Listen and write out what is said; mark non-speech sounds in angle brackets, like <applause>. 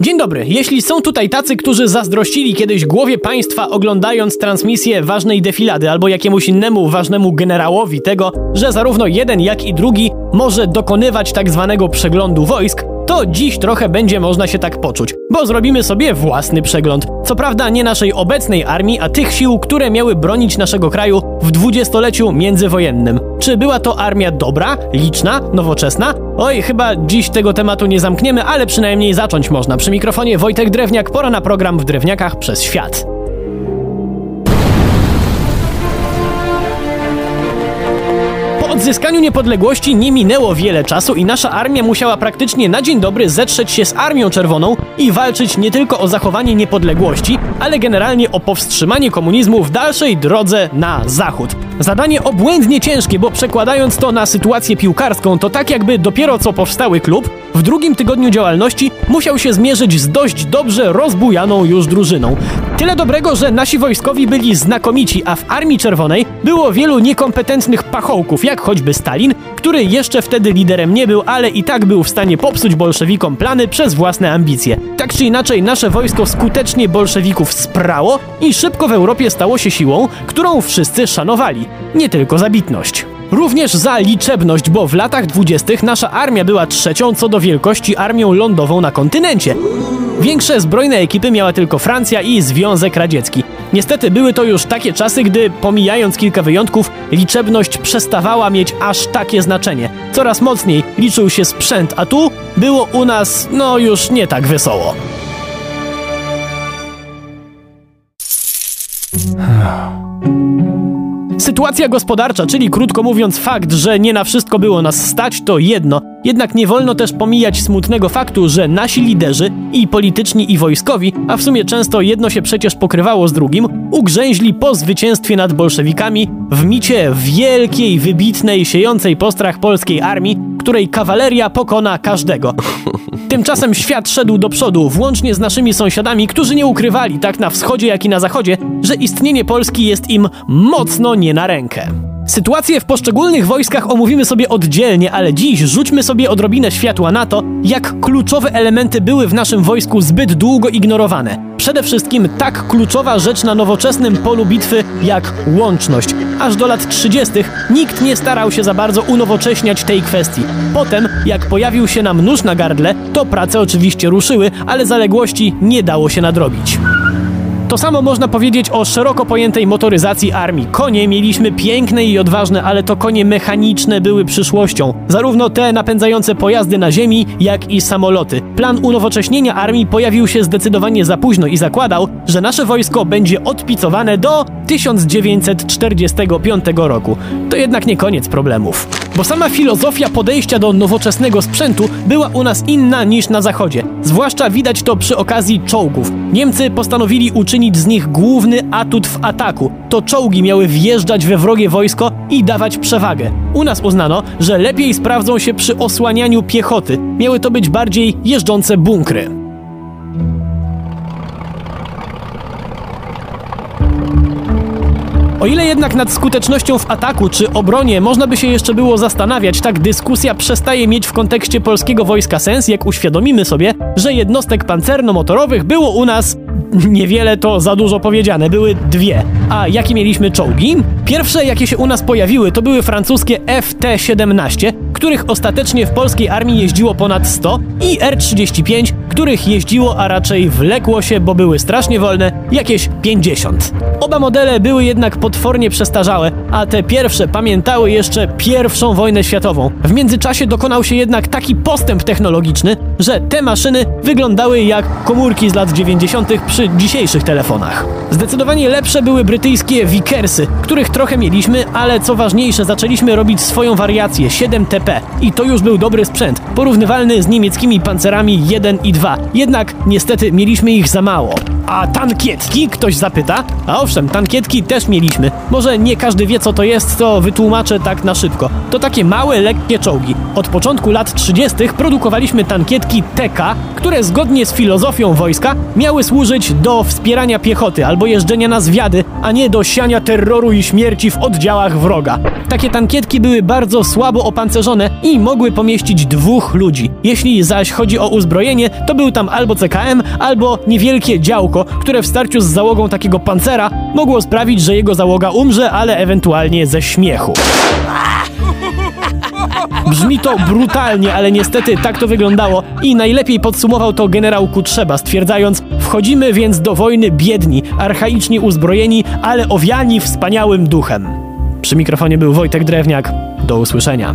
Dzień dobry. Jeśli są tutaj tacy, którzy zazdrościli kiedyś głowie państwa oglądając transmisję ważnej defilady albo jakiemuś innemu ważnemu generałowi tego, że zarówno jeden jak i drugi może dokonywać tak zwanego przeglądu wojsk, to dziś trochę będzie można się tak poczuć, bo zrobimy sobie własny przegląd. Co prawda nie naszej obecnej armii, a tych sił, które miały bronić naszego kraju w dwudziestoleciu międzywojennym. Czy była to armia dobra, liczna, nowoczesna? Oj, chyba dziś tego tematu nie zamkniemy, ale przynajmniej zacząć można. Przy mikrofonie Wojtek Drewniak, pora na program w Drewniakach przez świat. Odzyskaniu niepodległości nie minęło wiele czasu i nasza armia musiała praktycznie na dzień dobry zetrzeć się z Armią Czerwoną i walczyć nie tylko o zachowanie niepodległości, ale generalnie o powstrzymanie komunizmu w dalszej drodze na zachód. Zadanie obłędnie ciężkie, bo przekładając to na sytuację piłkarską, to tak jakby dopiero co powstały klub, w drugim tygodniu działalności musiał się zmierzyć z dość dobrze rozbujaną już drużyną. Tyle dobrego, że nasi wojskowi byli znakomici, a w Armii Czerwonej było wielu niekompetentnych pachołków, jak choćby Stalin, który jeszcze wtedy liderem nie był, ale i tak był w stanie popsuć bolszewikom plany przez własne ambicje. Tak czy inaczej, nasze wojsko skutecznie bolszewików sprało i szybko w Europie stało się siłą, którą wszyscy szanowali. Nie tylko zabitność. Również za liczebność, bo w latach dwudziestych nasza armia była trzecią co do wielkości armią lądową na kontynencie. Większe zbrojne ekipy miała tylko Francja i Związek Radziecki. Niestety były to już takie czasy, gdy, pomijając kilka wyjątków, liczebność przestawała mieć aż takie znaczenie. Coraz mocniej liczył się sprzęt, a tu było u nas, no już nie tak wesoło. Sytuacja gospodarcza, czyli krótko mówiąc fakt, że nie na wszystko było nas stać, to jedno. Jednak nie wolno też pomijać smutnego faktu, że nasi liderzy, i polityczni, i wojskowi, a w sumie często jedno się przecież pokrywało z drugim, ugrzęźli po zwycięstwie nad bolszewikami w micie wielkiej, wybitnej, siejącej postrach polskiej armii, której kawaleria pokona każdego. <laughs> Tymczasem świat szedł do przodu, włącznie z naszymi sąsiadami, którzy nie ukrywali, tak na wschodzie, jak i na zachodzie, że istnienie Polski jest im mocno nie na rękę. Sytuację w poszczególnych wojskach omówimy sobie oddzielnie, ale dziś rzućmy sobie odrobinę światła na to, jak kluczowe elementy były w naszym wojsku zbyt długo ignorowane. Przede wszystkim tak kluczowa rzecz na nowoczesnym polu bitwy jak łączność. Aż do lat 30. nikt nie starał się za bardzo unowocześniać tej kwestii. Potem, jak pojawił się nam nóż na gardle, to prace oczywiście ruszyły, ale zaległości nie dało się nadrobić. To samo można powiedzieć o szeroko pojętej motoryzacji armii. Konie mieliśmy piękne i odważne, ale to konie mechaniczne były przyszłością. Zarówno te napędzające pojazdy na ziemi, jak i samoloty. Plan unowocześnienia armii pojawił się zdecydowanie za późno i zakładał, że nasze wojsko będzie odpicowane do 1945 roku. To jednak nie koniec problemów. Bo sama filozofia podejścia do nowoczesnego sprzętu była u nas inna niż na zachodzie. Zwłaszcza widać to przy okazji czołgów. Niemcy postanowili uczynić z nich główny atut w ataku. To czołgi miały wjeżdżać we wrogie wojsko i dawać przewagę. U nas uznano, że lepiej sprawdzą się przy osłanianiu piechoty. Miały to być bardziej jeżdżące bunkry. O ile jednak nad skutecznością w ataku czy obronie można by się jeszcze było zastanawiać, tak dyskusja przestaje mieć w kontekście polskiego wojska sens, jak uświadomimy sobie, że jednostek pancerno-motorowych było u nas niewiele to za dużo powiedziane, były dwie. A jakie mieliśmy czołgi? Pierwsze, jakie się u nas pojawiły, to były francuskie FT-17, których ostatecznie w polskiej armii jeździło ponad 100 i R-35, których jeździło, a raczej wlekło się, bo były strasznie wolne, jakieś 50. Oba modele były jednak potwornie przestarzałe, a te pierwsze pamiętały jeszcze pierwszą wojnę światową. W międzyczasie dokonał się jednak taki postęp technologiczny, że te maszyny wyglądały jak komórki z lat 90. przy dzisiejszych telefonach. Zdecydowanie lepsze były brytyjskie Vickersy, których trochę mieliśmy, ale co ważniejsze, zaczęliśmy robić swoją wariację 7TP i to już był dobry sprzęt, porównywalny z niemieckimi pancerami 1 i 2. Jednak niestety mieliśmy ich za mało. A tankietki? Ktoś zapyta. A owszem, tankietki też mieliśmy. Może nie każdy wie co to jest, to wytłumaczę tak na szybko. To takie małe, lekkie czołgi. Od początku lat 30. produkowaliśmy tankietki TK, które zgodnie z filozofią wojska miały służyć do wspierania piechoty albo jeżdżenia na zwiady, a nie do siania terroru i śmierci w oddziałach wroga. Takie tankietki były bardzo słabo opancerzone i mogły pomieścić dwóch ludzi. Jeśli zaś chodzi o uzbrojenie, to był tam albo CKM, albo niewielkie działko, które w starciu z załogą takiego pancera mogło sprawić, że jego załoga umrze, ale ewentualnie ze śmiechu. Brzmi to brutalnie, ale niestety tak to wyglądało i najlepiej podsumował to generał Kutrzeba, stwierdzając Wchodzimy więc do wojny biedni, archaicznie uzbrojeni, ale owiani wspaniałym duchem. Przy mikrofonie był Wojtek Drewniak. Do usłyszenia.